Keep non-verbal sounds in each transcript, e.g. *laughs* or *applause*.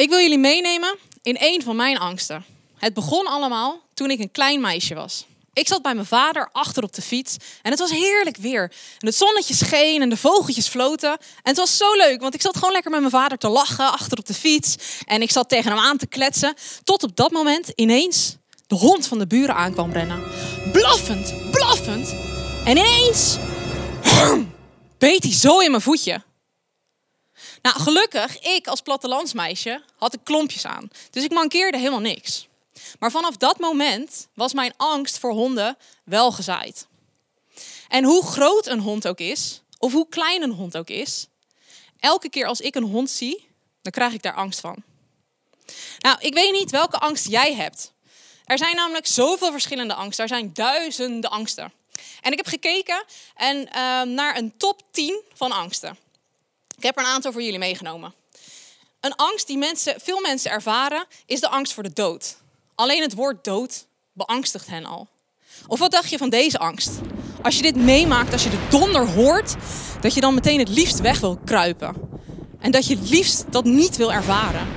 Ik wil jullie meenemen in een van mijn angsten. Het begon allemaal toen ik een klein meisje was. Ik zat bij mijn vader achter op de fiets en het was heerlijk weer. En het zonnetje scheen en de vogeltjes floten. En het was zo leuk, want ik zat gewoon lekker met mijn vader te lachen achter op de fiets. En ik zat tegen hem aan te kletsen. Tot op dat moment ineens de hond van de buren aankwam rennen. Blaffend, blaffend. En ineens *clears throat* beet hij zo in mijn voetje. Nou, gelukkig, ik als plattelandsmeisje had ik klompjes aan. Dus ik mankeerde helemaal niks. Maar vanaf dat moment was mijn angst voor honden wel gezaaid. En hoe groot een hond ook is, of hoe klein een hond ook is, elke keer als ik een hond zie, dan krijg ik daar angst van. Nou, ik weet niet welke angst jij hebt. Er zijn namelijk zoveel verschillende angsten. Er zijn duizenden angsten. En ik heb gekeken en, uh, naar een top 10 van angsten. Ik heb er een aantal voor jullie meegenomen. Een angst die mensen, veel mensen ervaren is de angst voor de dood. Alleen het woord dood beangstigt hen al. Of wat dacht je van deze angst? Als je dit meemaakt, als je de donder hoort, dat je dan meteen het liefst weg wil kruipen. En dat je het liefst dat niet wil ervaren.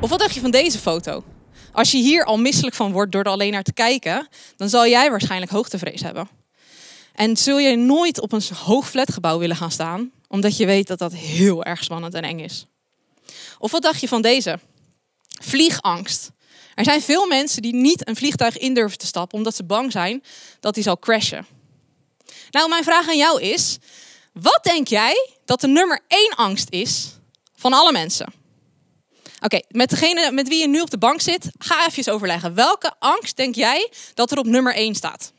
Of wat dacht je van deze foto? Als je hier al misselijk van wordt door er alleen naar te kijken, dan zal jij waarschijnlijk hoogtevrees hebben. En zul je nooit op een hoog flatgebouw willen gaan staan, omdat je weet dat dat heel erg spannend en eng is. Of wat dacht je van deze? Vliegangst. Er zijn veel mensen die niet een vliegtuig in durven te stappen omdat ze bang zijn dat hij zal crashen. Nou, mijn vraag aan jou is: wat denk jij dat de nummer één angst is van alle mensen? Oké, met degene met wie je nu op de bank zit, ga even overleggen. Welke angst denk jij dat er op nummer één staat?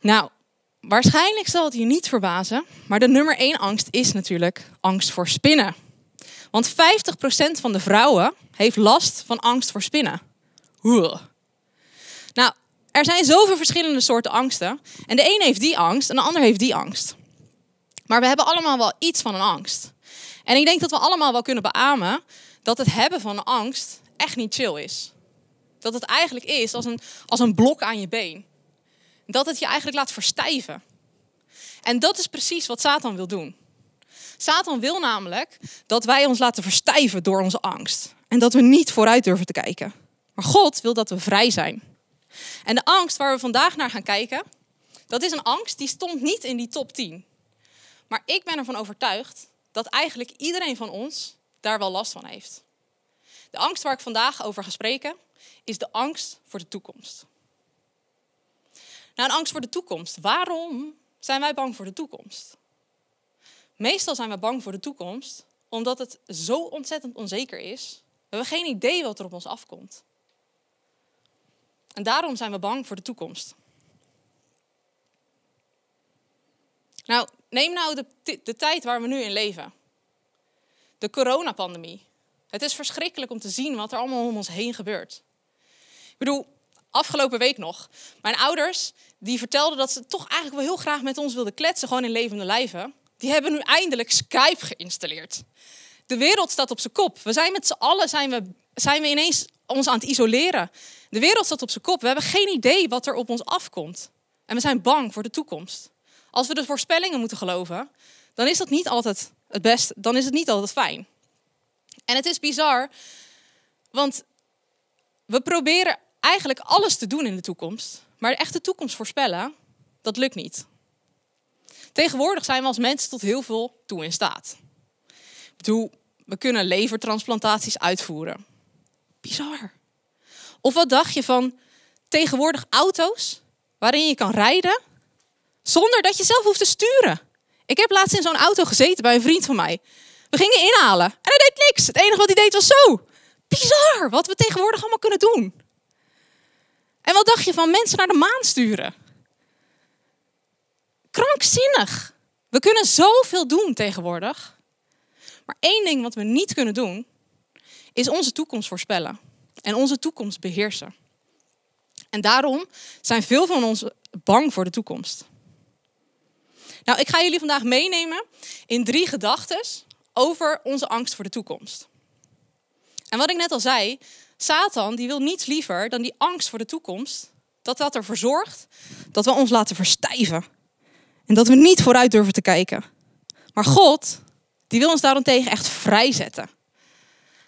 Nou, waarschijnlijk zal het je niet verbazen, maar de nummer één angst is natuurlijk angst voor spinnen. Want 50% van de vrouwen heeft last van angst voor spinnen. Nou, er zijn zoveel verschillende soorten angsten. En de een heeft die angst en de ander heeft die angst. Maar we hebben allemaal wel iets van een angst. En ik denk dat we allemaal wel kunnen beamen dat het hebben van een angst echt niet chill is. Dat het eigenlijk is als een, als een blok aan je been. Dat het je eigenlijk laat verstijven. En dat is precies wat Satan wil doen. Satan wil namelijk dat wij ons laten verstijven door onze angst. En dat we niet vooruit durven te kijken. Maar God wil dat we vrij zijn. En de angst waar we vandaag naar gaan kijken, dat is een angst die stond niet in die top 10. Maar ik ben ervan overtuigd dat eigenlijk iedereen van ons daar wel last van heeft. De angst waar ik vandaag over ga spreken, is de angst voor de toekomst. Nou, een angst voor de toekomst. Waarom zijn wij bang voor de toekomst? Meestal zijn we bang voor de toekomst omdat het zo ontzettend onzeker is. We hebben geen idee wat er op ons afkomt. En daarom zijn we bang voor de toekomst. Nou, neem nou de, de tijd waar we nu in leven. De coronapandemie. Het is verschrikkelijk om te zien wat er allemaal om ons heen gebeurt. Ik bedoel, afgelopen week nog. Mijn ouders die vertelden dat ze toch eigenlijk wel heel graag met ons wilden kletsen, gewoon in levende lijven. Die hebben nu eindelijk Skype geïnstalleerd. De wereld staat op zijn kop. We zijn met z'n allen zijn we, zijn we ineens ons aan het isoleren. De wereld staat op zijn kop. We hebben geen idee wat er op ons afkomt. En we zijn bang voor de toekomst. Als we de voorspellingen moeten geloven, dan is dat niet altijd het beste. Dan is het niet altijd fijn. En het is bizar, want we proberen eigenlijk alles te doen in de toekomst. Maar de echte toekomst voorspellen, dat lukt niet. Tegenwoordig zijn we als mensen tot heel veel toe in staat. Ik bedoel, we kunnen levertransplantaties uitvoeren. Bizar. Of wat dacht je van tegenwoordig auto's waarin je kan rijden zonder dat je zelf hoeft te sturen? Ik heb laatst in zo'n auto gezeten bij een vriend van mij. We gingen inhalen en hij deed niks. Het enige wat hij deed was zo. Bizar wat we tegenwoordig allemaal kunnen doen. En wat dacht je van mensen naar de maan sturen? Krankzinnig. We kunnen zoveel doen tegenwoordig. Maar één ding wat we niet kunnen doen, is onze toekomst voorspellen en onze toekomst beheersen. En daarom zijn veel van ons bang voor de toekomst. Nou, ik ga jullie vandaag meenemen in drie gedachten over onze angst voor de toekomst. En wat ik net al zei, Satan die wil niets liever dan die angst voor de toekomst. Dat dat ervoor zorgt dat we ons laten verstijven. En dat we niet vooruit durven te kijken. Maar God, die wil ons daarentegen echt vrijzetten.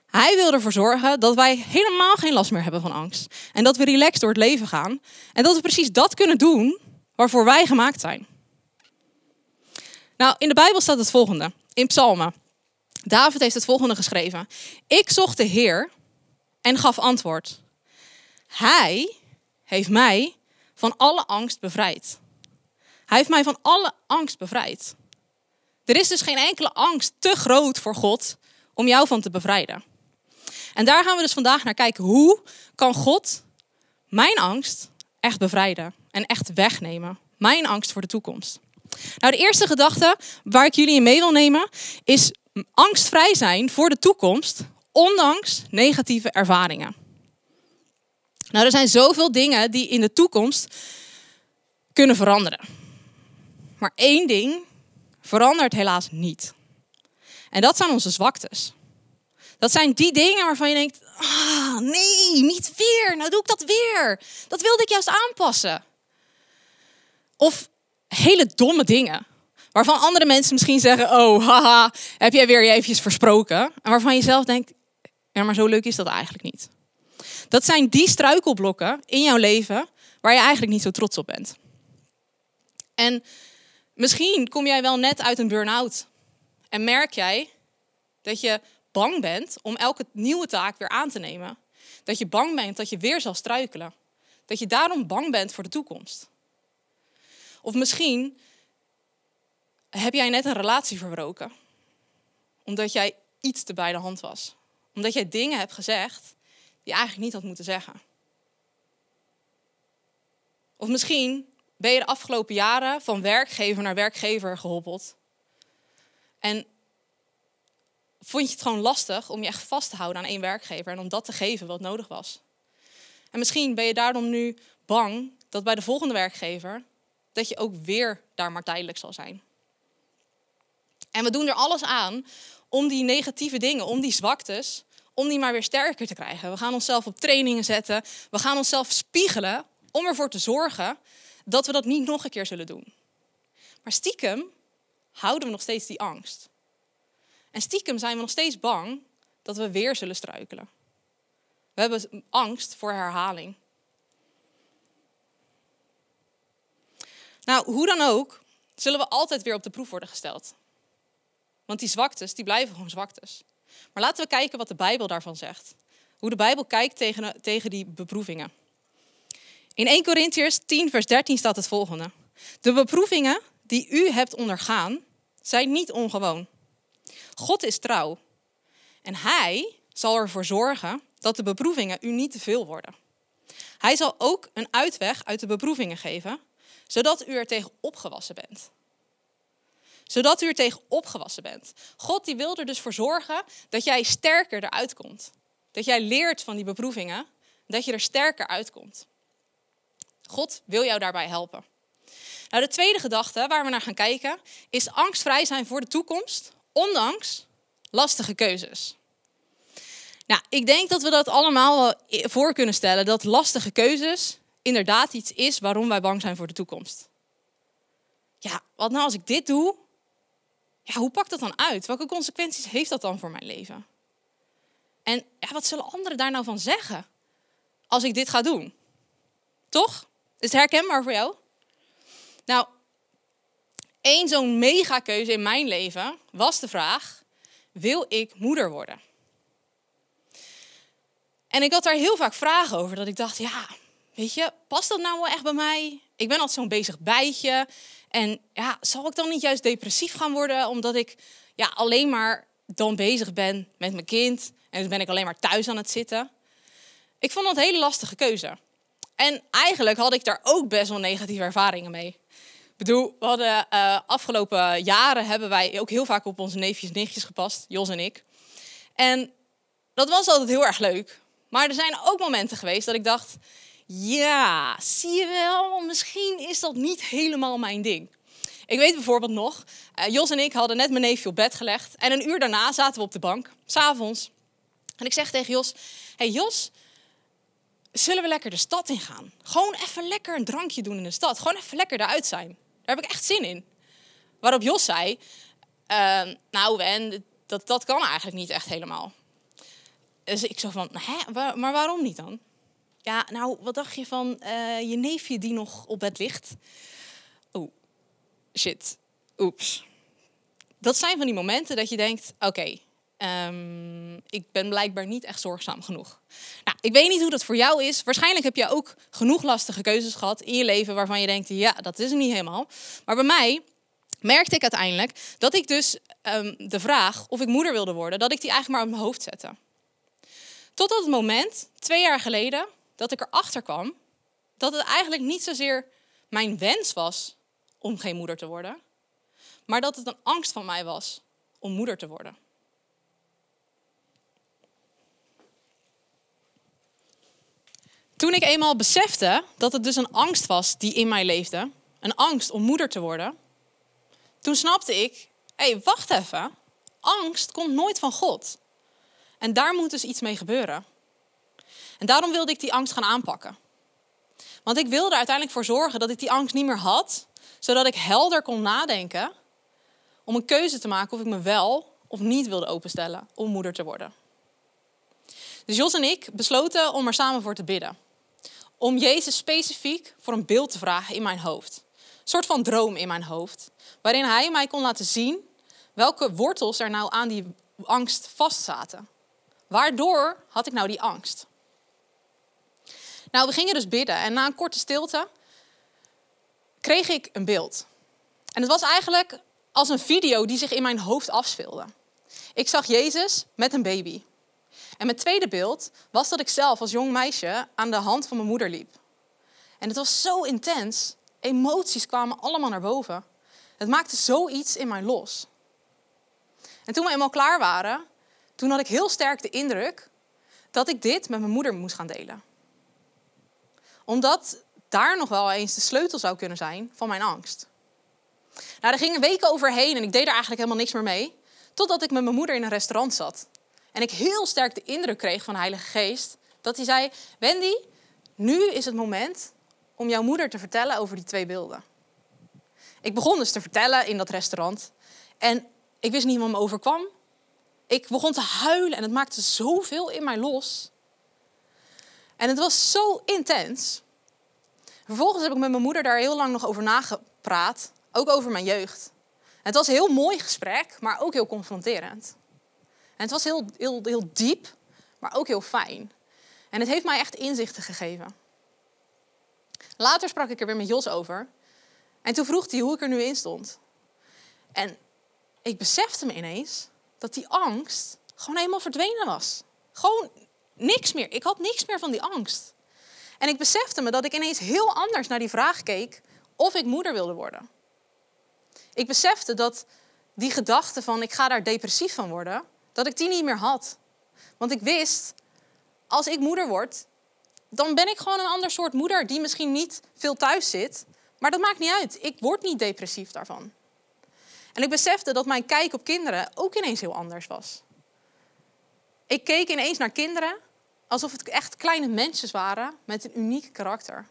Hij wil ervoor zorgen dat wij helemaal geen last meer hebben van angst. En dat we relaxed door het leven gaan. En dat we precies dat kunnen doen waarvoor wij gemaakt zijn. Nou, in de Bijbel staat het volgende. In Psalmen. David heeft het volgende geschreven. Ik zocht de Heer en gaf antwoord. Hij heeft mij van alle angst bevrijd. Hij heeft mij van alle angst bevrijd. Er is dus geen enkele angst te groot voor God om jou van te bevrijden. En daar gaan we dus vandaag naar kijken. Hoe kan God mijn angst echt bevrijden en echt wegnemen? Mijn angst voor de toekomst. Nou, de eerste gedachte waar ik jullie in mee wil nemen is angstvrij zijn voor de toekomst, ondanks negatieve ervaringen. Nou, er zijn zoveel dingen die in de toekomst kunnen veranderen. Maar één ding verandert helaas niet. En dat zijn onze zwaktes. Dat zijn die dingen waarvan je denkt, ah, nee, niet weer. Nou doe ik dat weer. Dat wilde ik juist aanpassen. Of hele domme dingen. Waarvan andere mensen misschien zeggen, oh, haha, heb jij weer je eventjes versproken. En waarvan je zelf denkt, ja, maar zo leuk is dat eigenlijk niet. Dat zijn die struikelblokken in jouw leven waar je eigenlijk niet zo trots op bent. En misschien kom jij wel net uit een burn-out en merk jij dat je bang bent om elke nieuwe taak weer aan te nemen. Dat je bang bent dat je weer zal struikelen. Dat je daarom bang bent voor de toekomst. Of misschien heb jij net een relatie verbroken. Omdat jij iets te bij de hand was. Omdat jij dingen hebt gezegd die eigenlijk niet had moeten zeggen. Of misschien ben je de afgelopen jaren van werkgever naar werkgever gehoppeld. En vond je het gewoon lastig om je echt vast te houden aan één werkgever en om dat te geven wat nodig was. En misschien ben je daarom nu bang dat bij de volgende werkgever dat je ook weer daar maar tijdelijk zal zijn. En we doen er alles aan om die negatieve dingen, om die zwaktes, om die maar weer sterker te krijgen. We gaan onszelf op trainingen zetten, we gaan onszelf spiegelen om ervoor te zorgen dat we dat niet nog een keer zullen doen. Maar stiekem houden we nog steeds die angst. En stiekem zijn we nog steeds bang dat we weer zullen struikelen. We hebben angst voor herhaling. Nou, hoe dan ook, zullen we altijd weer op de proef worden gesteld. Want die zwaktes, die blijven gewoon zwaktes. Maar laten we kijken wat de Bijbel daarvan zegt. Hoe de Bijbel kijkt tegen, tegen die beproevingen. In 1 Corinthiërs 10, vers 13 staat het volgende. De beproevingen die u hebt ondergaan, zijn niet ongewoon. God is trouw. En Hij zal ervoor zorgen dat de beproevingen u niet te veel worden. Hij zal ook een uitweg uit de beproevingen geven, zodat u er tegen opgewassen bent. Zodat u er tegen opgewassen bent. God die wil er dus voor zorgen dat jij sterker eruit komt. Dat jij leert van die beproevingen, dat je er sterker uitkomt. God wil jou daarbij helpen. Nou, de tweede gedachte waar we naar gaan kijken is angstvrij zijn voor de toekomst ondanks lastige keuzes. Nou, ik denk dat we dat allemaal voor kunnen stellen dat lastige keuzes inderdaad iets is waarom wij bang zijn voor de toekomst. Ja, wat nou als ik dit doe? Ja, hoe pakt dat dan uit? Welke consequenties heeft dat dan voor mijn leven? En ja, wat zullen anderen daar nou van zeggen als ik dit ga doen? Toch? Is het herkenbaar voor jou? Nou, Eén zo'n megakeuze in mijn leven was de vraag: wil ik moeder worden? En ik had daar heel vaak vragen over, dat ik dacht, ja, weet je, past dat nou wel echt bij mij? Ik ben altijd zo'n bezig bijtje. En ja, zal ik dan niet juist depressief gaan worden, omdat ik ja, alleen maar dan bezig ben met mijn kind en dan ben ik alleen maar thuis aan het zitten? Ik vond dat een hele lastige keuze. En eigenlijk had ik daar ook best wel negatieve ervaringen mee bedoel, we hadden uh, afgelopen jaren hebben wij ook heel vaak op onze neefjes en nichtjes gepast, Jos en ik. En dat was altijd heel erg leuk. Maar er zijn ook momenten geweest dat ik dacht, ja, zie je wel, misschien is dat niet helemaal mijn ding. Ik weet bijvoorbeeld nog, uh, Jos en ik hadden net mijn neefje op bed gelegd. En een uur daarna zaten we op de bank, s'avonds. En ik zeg tegen Jos, hey Jos, zullen we lekker de stad in gaan? Gewoon even lekker een drankje doen in de stad. Gewoon even lekker eruit zijn. Daar heb ik echt zin in. Waarop Jos zei, Ehm, nou, Wen, dat, dat kan eigenlijk niet echt helemaal. Dus ik zo van, maar waarom niet dan? Ja, nou, wat dacht je van eh, je neefje die nog op bed ligt? Oeh, shit, oeps. Dat zijn van die momenten dat je denkt, oké, ehm, ik ben blijkbaar niet echt zorgzaam genoeg. Nou, ik weet niet hoe dat voor jou is. Waarschijnlijk heb je ook genoeg lastige keuzes gehad in je leven waarvan je denkt, ja, dat is het niet helemaal. Maar bij mij merkte ik uiteindelijk dat ik dus ehm, de vraag of ik moeder wilde worden, dat ik die eigenlijk maar op mijn hoofd zette. Tot het moment, twee jaar geleden, dat ik erachter kwam dat het eigenlijk niet zozeer mijn wens was om geen moeder te worden, maar dat het een angst van mij was om moeder te worden. Toen ik eenmaal besefte dat het dus een angst was die in mij leefde, een angst om moeder te worden, toen snapte ik, hé, hey, wacht even, angst komt nooit van God. En daar moet dus iets mee gebeuren. En daarom wilde ik die angst gaan aanpakken. Want ik wilde er uiteindelijk voor zorgen dat ik die angst niet meer had, zodat ik helder kon nadenken om een keuze te maken of ik me wel of niet wilde openstellen om moeder te worden. Dus Jos en ik besloten om er samen voor te bidden. Om Jezus specifiek voor een beeld te vragen in mijn hoofd. Een soort van droom in mijn hoofd. Waarin hij mij kon laten zien welke wortels er nou aan die angst vastzaten. Waardoor had ik nou die angst? Nou, we gingen dus bidden en na een korte stilte kreeg ik een beeld. En het was eigenlijk als een video die zich in mijn hoofd afspeelde. Ik zag Jezus met een baby. En mijn tweede beeld was dat ik zelf als jong meisje aan de hand van mijn moeder liep. En het was zo intens. Emoties kwamen allemaal naar boven. Het maakte zoiets in mij los. En toen we eenmaal klaar waren, toen had ik heel sterk de indruk dat ik dit met mijn moeder moest gaan delen. Omdat daar nog wel eens de sleutel zou kunnen zijn van mijn angst. Nou, er gingen weken overheen en ik deed er eigenlijk helemaal niks meer mee. Totdat ik met mijn moeder in een restaurant zat. En ik heel sterk de indruk kreeg van de Heilige Geest dat hij zei: Wendy, nu is het moment om jouw moeder te vertellen over die twee beelden. Ik begon dus te vertellen in dat restaurant. En ik wist niet wat me overkwam. Ik begon te huilen en het maakte zoveel in mij los. En het was zo intens. Vervolgens heb ik met mijn moeder daar heel lang nog over nagepraat. Ook over mijn jeugd. Het was een heel mooi gesprek, maar ook heel confronterend. En het was heel, heel, heel diep, maar ook heel fijn. En het heeft mij echt inzichten gegeven. Later sprak ik er weer met Jos over. En toen vroeg hij hoe ik er nu in stond. En ik besefte me ineens dat die angst gewoon helemaal verdwenen was. Gewoon niks meer. Ik had niks meer van die angst. En ik besefte me dat ik ineens heel anders naar die vraag keek of ik moeder wilde worden. Ik besefte dat die gedachte van ik ga daar depressief van worden, dat ik die niet meer had. Want ik wist, als ik moeder word, dan ben ik gewoon een ander soort moeder die misschien niet veel thuis zit. Maar dat maakt niet uit. Ik word niet depressief daarvan. En ik besefte dat mijn kijk op kinderen ook ineens heel anders was. Ik keek ineens naar kinderen alsof het echt kleine mensjes waren met een uniek karakter.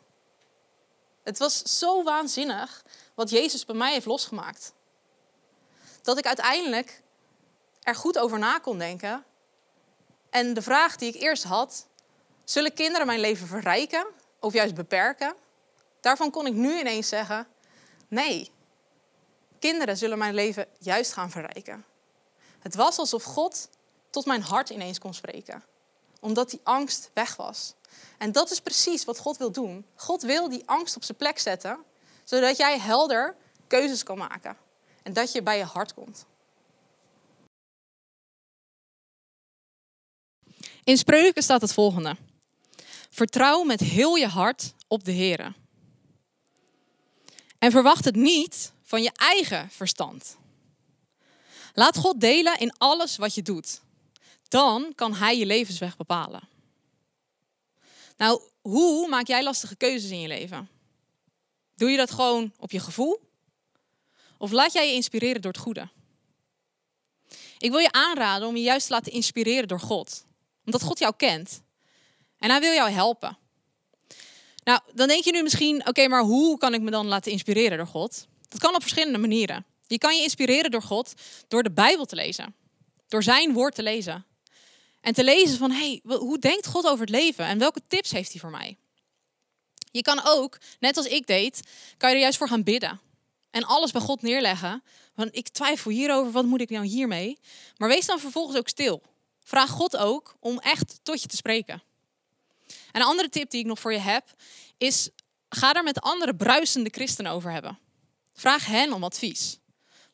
Het was zo waanzinnig wat Jezus bij mij heeft losgemaakt. Dat ik uiteindelijk er goed over na kon denken. En de vraag die ik eerst had, zullen kinderen mijn leven verrijken of juist beperken? Daarvan kon ik nu ineens zeggen, nee, kinderen zullen mijn leven juist gaan verrijken. Het was alsof God tot mijn hart ineens kon spreken, omdat die angst weg was. En dat is precies wat God wil doen. God wil die angst op zijn plek zetten, zodat jij helder keuzes kan maken en dat je bij je hart komt. In spreuken staat het volgende: Vertrouw met heel je hart op de Heer. En verwacht het niet van je eigen verstand. Laat God delen in alles wat je doet. Dan kan Hij je levensweg bepalen. Nou, hoe maak jij lastige keuzes in je leven? Doe je dat gewoon op je gevoel? Of laat jij je inspireren door het goede? Ik wil je aanraden om je juist te laten inspireren door God. Omdat God jou kent. En hij wil jou helpen. Nou, dan denk je nu misschien, oké, maar hoe kan ik me dan laten inspireren door God? Dat kan op verschillende manieren. Je kan je inspireren door God door de Bijbel te lezen. Door zijn woord te lezen. En te lezen van, hey, hoe denkt God over het leven en welke tips heeft hij voor mij? Je kan ook, net als ik deed, kan je er juist voor gaan bidden. En alles bij God neerleggen. Want ik twijfel hierover, wat moet ik nou hiermee? Maar wees dan vervolgens ook stil. Vraag God ook om echt tot je te spreken. En een andere tip die ik nog voor je heb, is ga daar met andere bruisende christenen over hebben. Vraag hen om advies.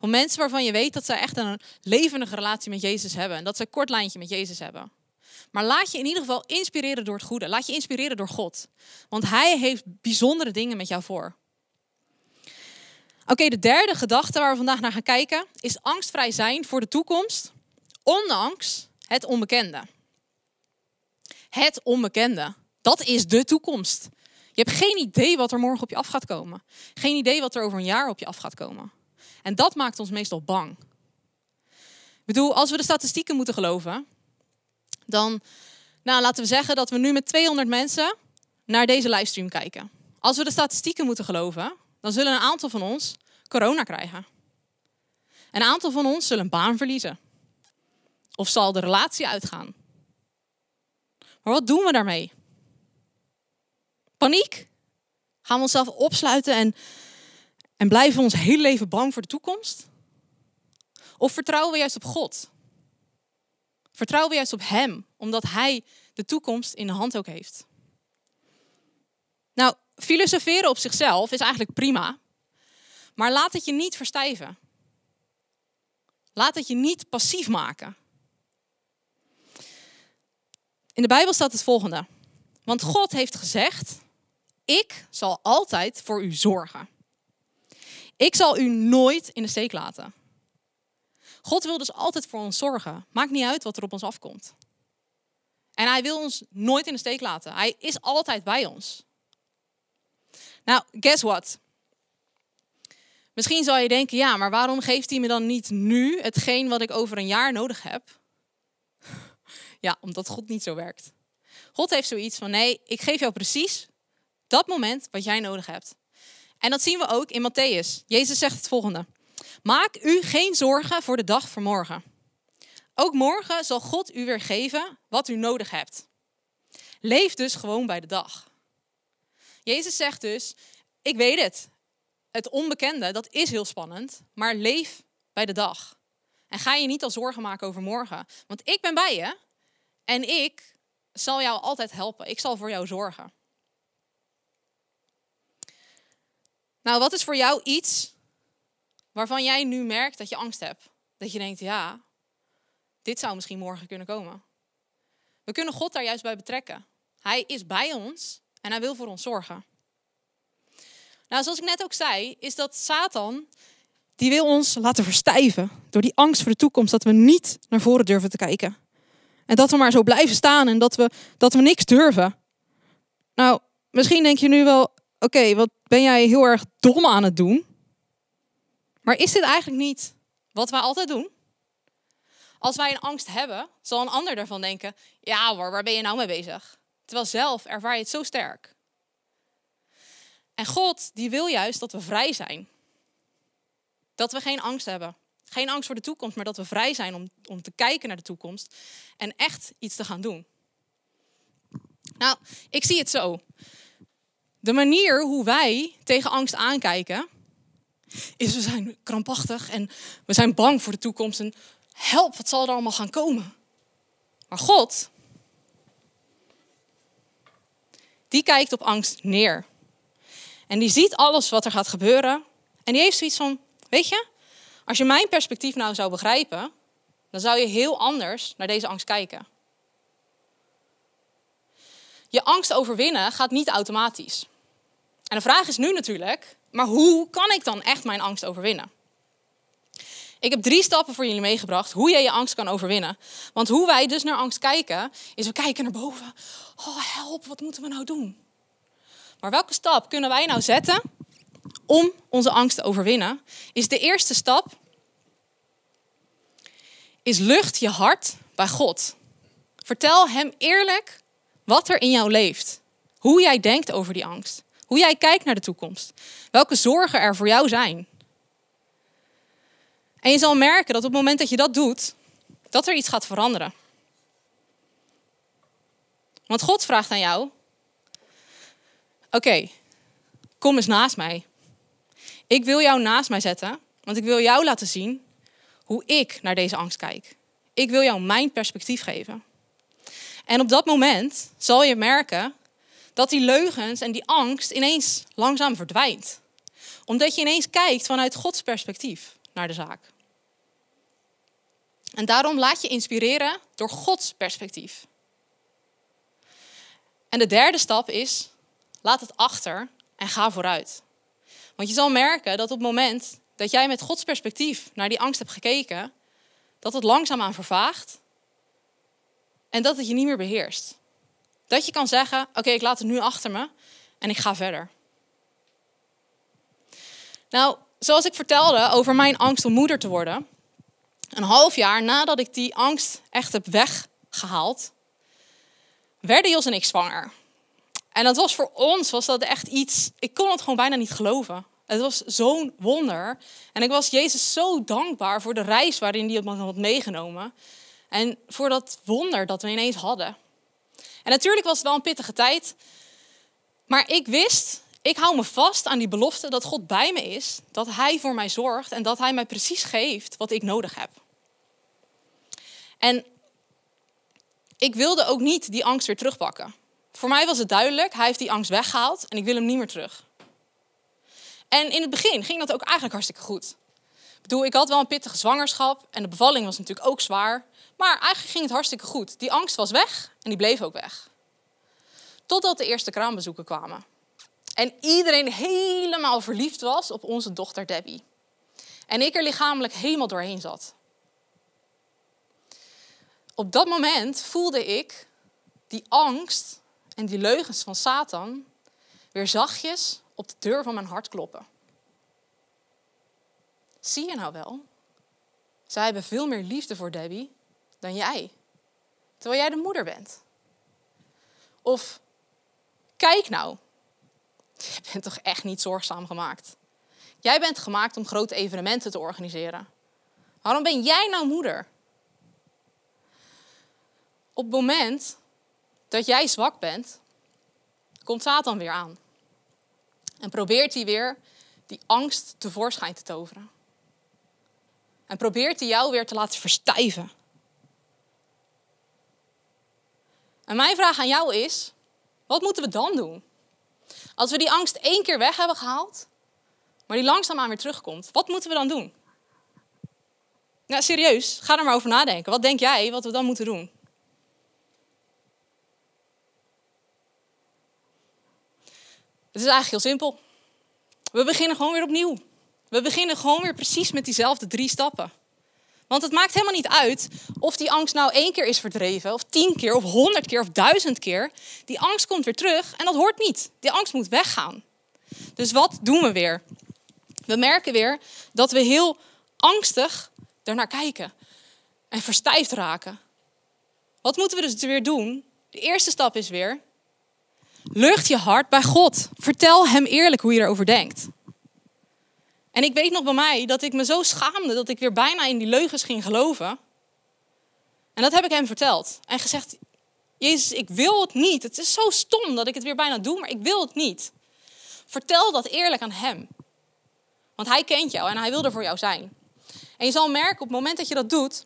Om mensen waarvan je weet dat ze echt een levendige relatie met Jezus hebben. En dat ze een kort lijntje met Jezus hebben. Maar laat je in ieder geval inspireren door het goede. Laat je inspireren door God. Want Hij heeft bijzondere dingen met jou voor. Oké, de derde gedachte waar we vandaag naar gaan kijken is angstvrij zijn voor de toekomst, ondanks het onbekende. Het onbekende, dat is de toekomst. Je hebt geen idee wat er morgen op je af gaat komen. Geen idee wat er over een jaar op je af gaat komen. En dat maakt ons meestal bang. Ik bedoel, als we de statistieken moeten geloven, dan nou, laten we zeggen dat we nu met 200 mensen naar deze livestream kijken. Als we de statistieken moeten geloven, dan zullen een aantal van ons corona krijgen. Een aantal van ons zullen een baan verliezen. Of zal de relatie uitgaan. Maar wat doen we daarmee? Paniek? Gaan we onszelf opsluiten en, en blijven we ons hele leven bang voor de toekomst? Of vertrouwen we juist op God? Vertrouwen we juist op Hem, omdat Hij de toekomst in de hand ook heeft? Nou, filosoferen op zichzelf is eigenlijk prima, maar laat het je niet verstijven. Laat het je niet passief maken. In de Bijbel staat het volgende. Want God heeft gezegd, ik zal altijd voor u zorgen. Ik zal u nooit in de steek laten. God wil dus altijd voor ons zorgen. Maakt niet uit wat er op ons afkomt. En hij wil ons nooit in de steek laten. Hij is altijd bij ons. Nou, guess what? Misschien zal je denken, ja, maar waarom geeft hij me dan niet nu hetgeen wat ik over een jaar nodig heb? *laughs* Ja, omdat God niet zo werkt. God heeft zoiets van, nee, ik geef jou precies dat moment wat jij nodig hebt. En dat zien we ook in Matthäus. Jezus zegt het volgende. Maak u geen zorgen voor de dag van morgen. Ook morgen zal God u weer geven wat u nodig hebt. Leef dus gewoon bij de dag. Jezus zegt dus, ik weet het. Het onbekende, dat is heel spannend, maar leef bij de dag. En ga je niet al zorgen maken over morgen. Want ik ben bij je en ik zal jou altijd helpen. Ik zal voor jou zorgen. Nou, wat is voor jou iets waarvan jij nu merkt dat je angst hebt? Dat je denkt, ja, dit zou misschien morgen kunnen komen. We kunnen God daar juist bij betrekken. Hij is bij ons en hij wil voor ons zorgen. Nou, zoals ik net ook zei, is dat Satan, die wil ons laten verstijven door die angst voor de toekomst, dat we niet naar voren durven te kijken. En dat we maar zo blijven staan en dat we, dat we niks durven. Nou, misschien denk je nu wel, oké, wat ben jij heel erg dom aan het doen? Maar is dit eigenlijk niet wat wij altijd doen? Als wij een angst hebben, zal een ander daarvan denken: ja hoor, waar ben je nou mee bezig? Terwijl zelf ervaar je het zo sterk. En God, die wil juist dat we vrij zijn. Dat we geen angst hebben. Geen angst voor de toekomst, maar dat we vrij zijn om, om te kijken naar de toekomst en echt iets te gaan doen. Nou, ik zie het zo. De manier hoe wij tegen angst aankijken, is we zijn krampachtig en we zijn bang voor de toekomst. En help, wat zal er allemaal gaan komen? Maar God, die kijkt op angst neer. En die ziet alles wat er gaat gebeuren. En die heeft zoiets van, weet je, als je mijn perspectief nou zou begrijpen, dan zou je heel anders naar deze angst kijken. Je angst overwinnen gaat niet automatisch. En de vraag is nu natuurlijk, maar hoe kan ik dan echt mijn angst overwinnen? Ik heb drie stappen voor jullie meegebracht hoe je je angst kan overwinnen. Want hoe wij dus naar angst kijken, is we kijken naar boven. Oh, help, wat moeten we nou doen? Maar welke stap kunnen wij nou zetten om onze angst te overwinnen? Is de eerste stap, is lucht je hart bij God. Vertel hem eerlijk wat er in jou leeft. Hoe jij denkt over die angst. Hoe jij kijkt naar de toekomst. Welke zorgen er voor jou zijn. En je zal merken dat op het moment dat je dat doet, dat er iets gaat veranderen. Want God vraagt aan jou: Oké, kom eens naast mij. Ik wil jou naast mij zetten, want ik wil jou laten zien hoe ik naar deze angst kijk. Ik wil jou mijn perspectief geven. En op dat moment zal je merken dat die leugens en die angst ineens langzaam verdwijnt. Omdat je ineens kijkt vanuit Gods perspectief naar de zaak. En daarom laat je inspireren door Gods perspectief. En de derde stap is, laat het achter en ga vooruit. Want je zal merken dat op het moment dat jij met Gods perspectief naar die angst hebt gekeken, dat het langzaamaan vervaagt en dat het je niet meer beheerst. Dat je kan zeggen, oké, ik laat het nu achter me en ik ga verder. Nou, zoals ik vertelde over mijn angst om moeder te worden, een half jaar nadat ik die angst echt heb weggehaald, werden Jos en ik zwanger. En dat was voor ons was dat echt iets, ik kon het gewoon bijna niet geloven. Het was zo'n wonder. En ik was Jezus zo dankbaar voor de reis waarin hij me had meegenomen. En voor dat wonder dat we ineens hadden. En natuurlijk was het wel een pittige tijd. Maar ik wist, ik hou me vast aan die belofte dat God bij me is. Dat Hij voor mij zorgt en dat Hij mij precies geeft wat ik nodig heb. En ik wilde ook niet die angst weer terugpakken. Voor mij was het duidelijk, hij heeft die angst weggehaald en ik wil hem niet meer terug. En in het begin ging dat ook eigenlijk hartstikke goed. Ik bedoel, ik had wel een pittige zwangerschap en de bevalling was natuurlijk ook zwaar. Maar eigenlijk ging het hartstikke goed. Die angst was weg en die bleef ook weg. Totdat de eerste kraambezoeken kwamen. En iedereen helemaal verliefd was op onze dochter Debbie. En ik er lichamelijk helemaal doorheen zat. Op dat moment voelde ik die angst en die leugens van Satan weer zachtjes op de deur van mijn hart kloppen. Zie je nou wel? Zij hebben veel meer liefde voor Debbie dan jij, terwijl jij de moeder bent. Of kijk nou, *laughs* je bent toch echt niet zorgzaam gemaakt. Jij bent gemaakt om grote evenementen te organiseren. Waarom ben jij nou moeder? Op het moment dat jij zwak bent, komt Satan weer aan. En probeert hij weer die angst tevoorschijn te toveren. En probeert hij jou weer te laten verstijven. En mijn vraag aan jou is, wat moeten we dan doen? Als we die angst één keer weg hebben gehaald, maar die langzaamaan weer terugkomt, wat moeten we dan doen? Nou, serieus, ga er maar over nadenken. Wat denk jij wat we dan moeten doen? Het is eigenlijk heel simpel. We beginnen gewoon weer opnieuw. We beginnen gewoon weer precies met diezelfde drie stappen. Want het maakt helemaal niet uit of die angst nou één keer is verdreven, of tien keer, of honderd keer, of duizend keer. Die angst komt weer terug en dat hoort niet. Die angst moet weggaan. Dus wat doen we weer? We merken weer dat we heel angstig ernaar kijken en verstijfd raken. Wat moeten we dus weer doen? De eerste stap is weer Lucht je hart bij God. Vertel Hem eerlijk hoe je erover denkt. En ik weet nog bij mij dat ik me zo schaamde dat ik weer bijna in die leugens ging geloven. En dat heb ik hem verteld. En gezegd, Jezus, ik wil het niet. Het is zo stom dat ik het weer bijna doe, maar ik wil het niet. Vertel dat eerlijk aan Hem. Want Hij kent jou en Hij wil er voor jou zijn. En je zal merken op het moment dat je dat doet,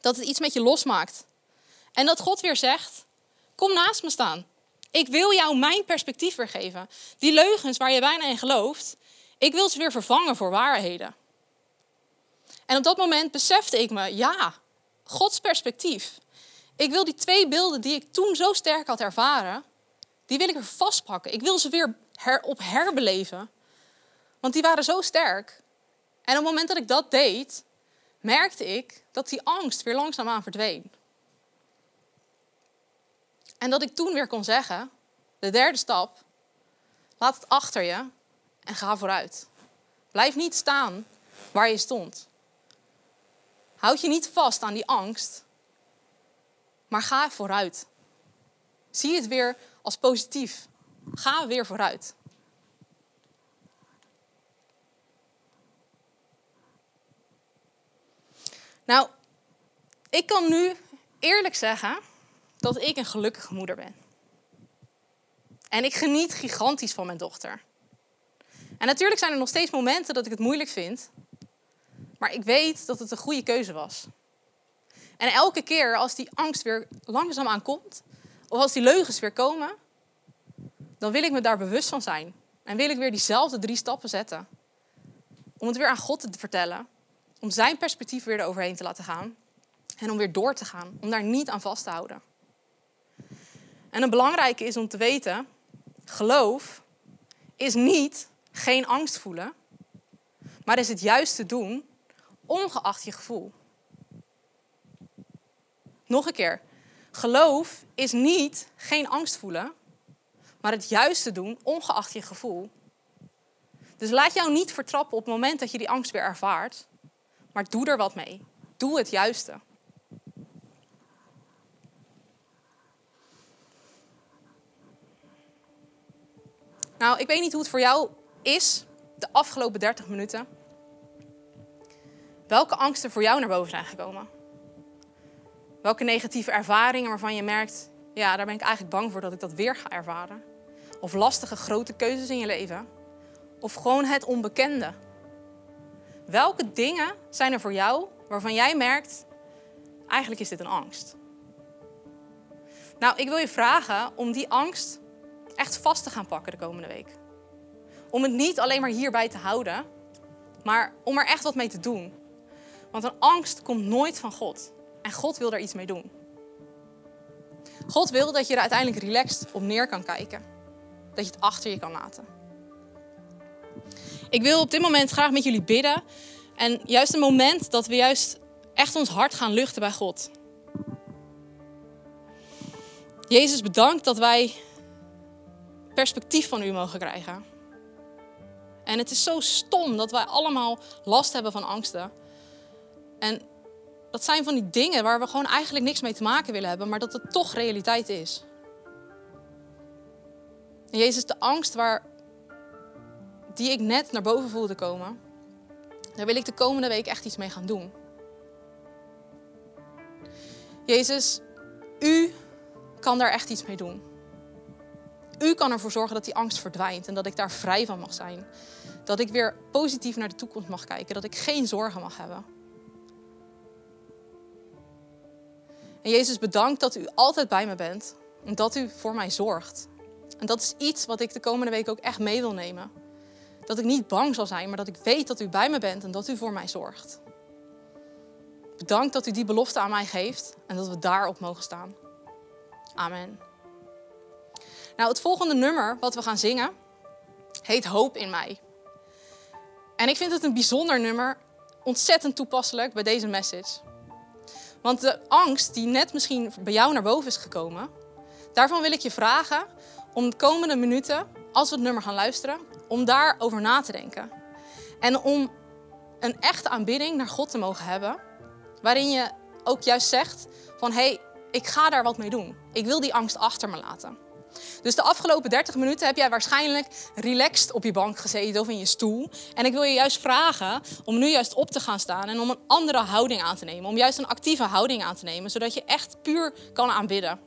dat het iets met je losmaakt. En dat God weer zegt, kom naast me staan. Ik wil jou mijn perspectief weer geven. Die leugens waar je bijna in gelooft, ik wil ze weer vervangen voor waarheden. En op dat moment besefte ik me, ja, Gods perspectief. Ik wil die twee beelden die ik toen zo sterk had ervaren, die wil ik er vastpakken. Ik wil ze weer op herbeleven. Want die waren zo sterk. En op het moment dat ik dat deed, merkte ik dat die angst weer langzaamaan verdween. En dat ik toen weer kon zeggen, de derde stap, laat het achter je en ga vooruit. Blijf niet staan waar je stond. Houd je niet vast aan die angst, maar ga vooruit. Zie het weer als positief. Ga weer vooruit. Nou, ik kan nu eerlijk zeggen dat ik een gelukkige moeder ben. En ik geniet gigantisch van mijn dochter. En natuurlijk zijn er nog steeds momenten dat ik het moeilijk vind. Maar ik weet dat het een goede keuze was. En elke keer als die angst weer langzaam aankomt, of als die leugens weer komen, dan wil ik me daar bewust van zijn. En wil ik weer diezelfde drie stappen zetten. Om het weer aan God te vertellen. Om zijn perspectief weer eroverheen te laten gaan. En om weer door te gaan. Om daar niet aan vast te houden. En een belangrijke is om te weten: geloof is niet geen angst voelen, maar is het juiste doen, ongeacht je gevoel. Nog een keer. Geloof is niet geen angst voelen, maar het juiste doen, ongeacht je gevoel. Dus laat jou niet vertrappen op het moment dat je die angst weer ervaart, maar doe er wat mee. Doe het juiste. Nou, ik weet niet hoe het voor jou is de afgelopen 30 minuten. Welke angsten voor jou naar boven zijn gekomen? Welke negatieve ervaringen waarvan je merkt, ja, daar ben ik eigenlijk bang voor dat ik dat weer ga ervaren? Of lastige grote keuzes in je leven? Of gewoon het onbekende? Welke dingen zijn er voor jou waarvan jij merkt, eigenlijk is dit een angst? Nou, ik wil je vragen om die angst echt vast te gaan pakken de komende week. Om het niet alleen maar hierbij te houden, maar om er echt wat mee te doen. Want een angst komt nooit van God. En God wil daar iets mee doen. God wil dat je er uiteindelijk relaxed op neer kan kijken. Dat je het achter je kan laten. Ik wil op dit moment graag met jullie bidden. En juist een moment dat we juist echt ons hart gaan luchten bij God. Jezus, bedankt dat wij perspectief van u mogen krijgen. En het is zo stom dat wij allemaal last hebben van angsten. En dat zijn van die dingen waar we gewoon eigenlijk niks mee te maken willen hebben, maar dat het toch realiteit is. En Jezus, de angst waar, die ik net naar boven voelde komen, daar wil ik de komende week echt iets mee gaan doen. Jezus, u kan daar echt iets mee doen. U kan ervoor zorgen dat die angst verdwijnt en dat ik daar vrij van mag zijn. Dat ik weer positief naar de toekomst mag kijken, dat ik geen zorgen mag hebben. En Jezus, bedankt dat u altijd bij me bent en dat u voor mij zorgt. En dat is iets wat ik de komende week ook echt mee wil nemen. Dat ik niet bang zal zijn, maar dat ik weet dat u bij me bent en dat u voor mij zorgt. Bedankt dat u die belofte aan mij geeft en dat we daarop mogen staan. Amen. Nou, het volgende nummer wat we gaan zingen heet Hoop in mij. En ik vind het een bijzonder nummer, ontzettend toepasselijk bij deze message. Want de angst die net misschien bij jou naar boven is gekomen, daarvan wil ik je vragen om de komende minuten, als we het nummer gaan luisteren, om daarover na te denken. En om een echte aanbidding naar God te mogen hebben, waarin je ook juist zegt van hé, hey, ik ga daar wat mee doen. Ik wil die angst achter me laten. Dus de afgelopen 30 minuten heb jij waarschijnlijk relaxed op je bank gezeten of in je stoel. En ik wil je juist vragen om nu juist op te gaan staan en om een andere houding aan te nemen. Om juist een actieve houding aan te nemen, zodat je echt puur kan aanbidden.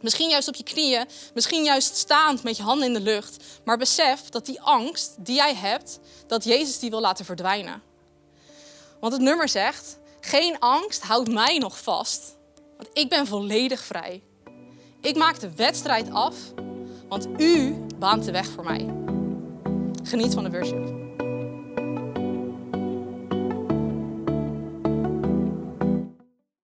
Misschien juist op je knieën, misschien juist staand met je handen in de lucht. Maar besef dat die angst die jij hebt, dat Jezus die wil laten verdwijnen. Want het nummer zegt, geen angst houdt mij nog vast, want ik ben volledig vrij. Ik maak de wedstrijd af, want u baant de weg voor mij. Geniet van de worship.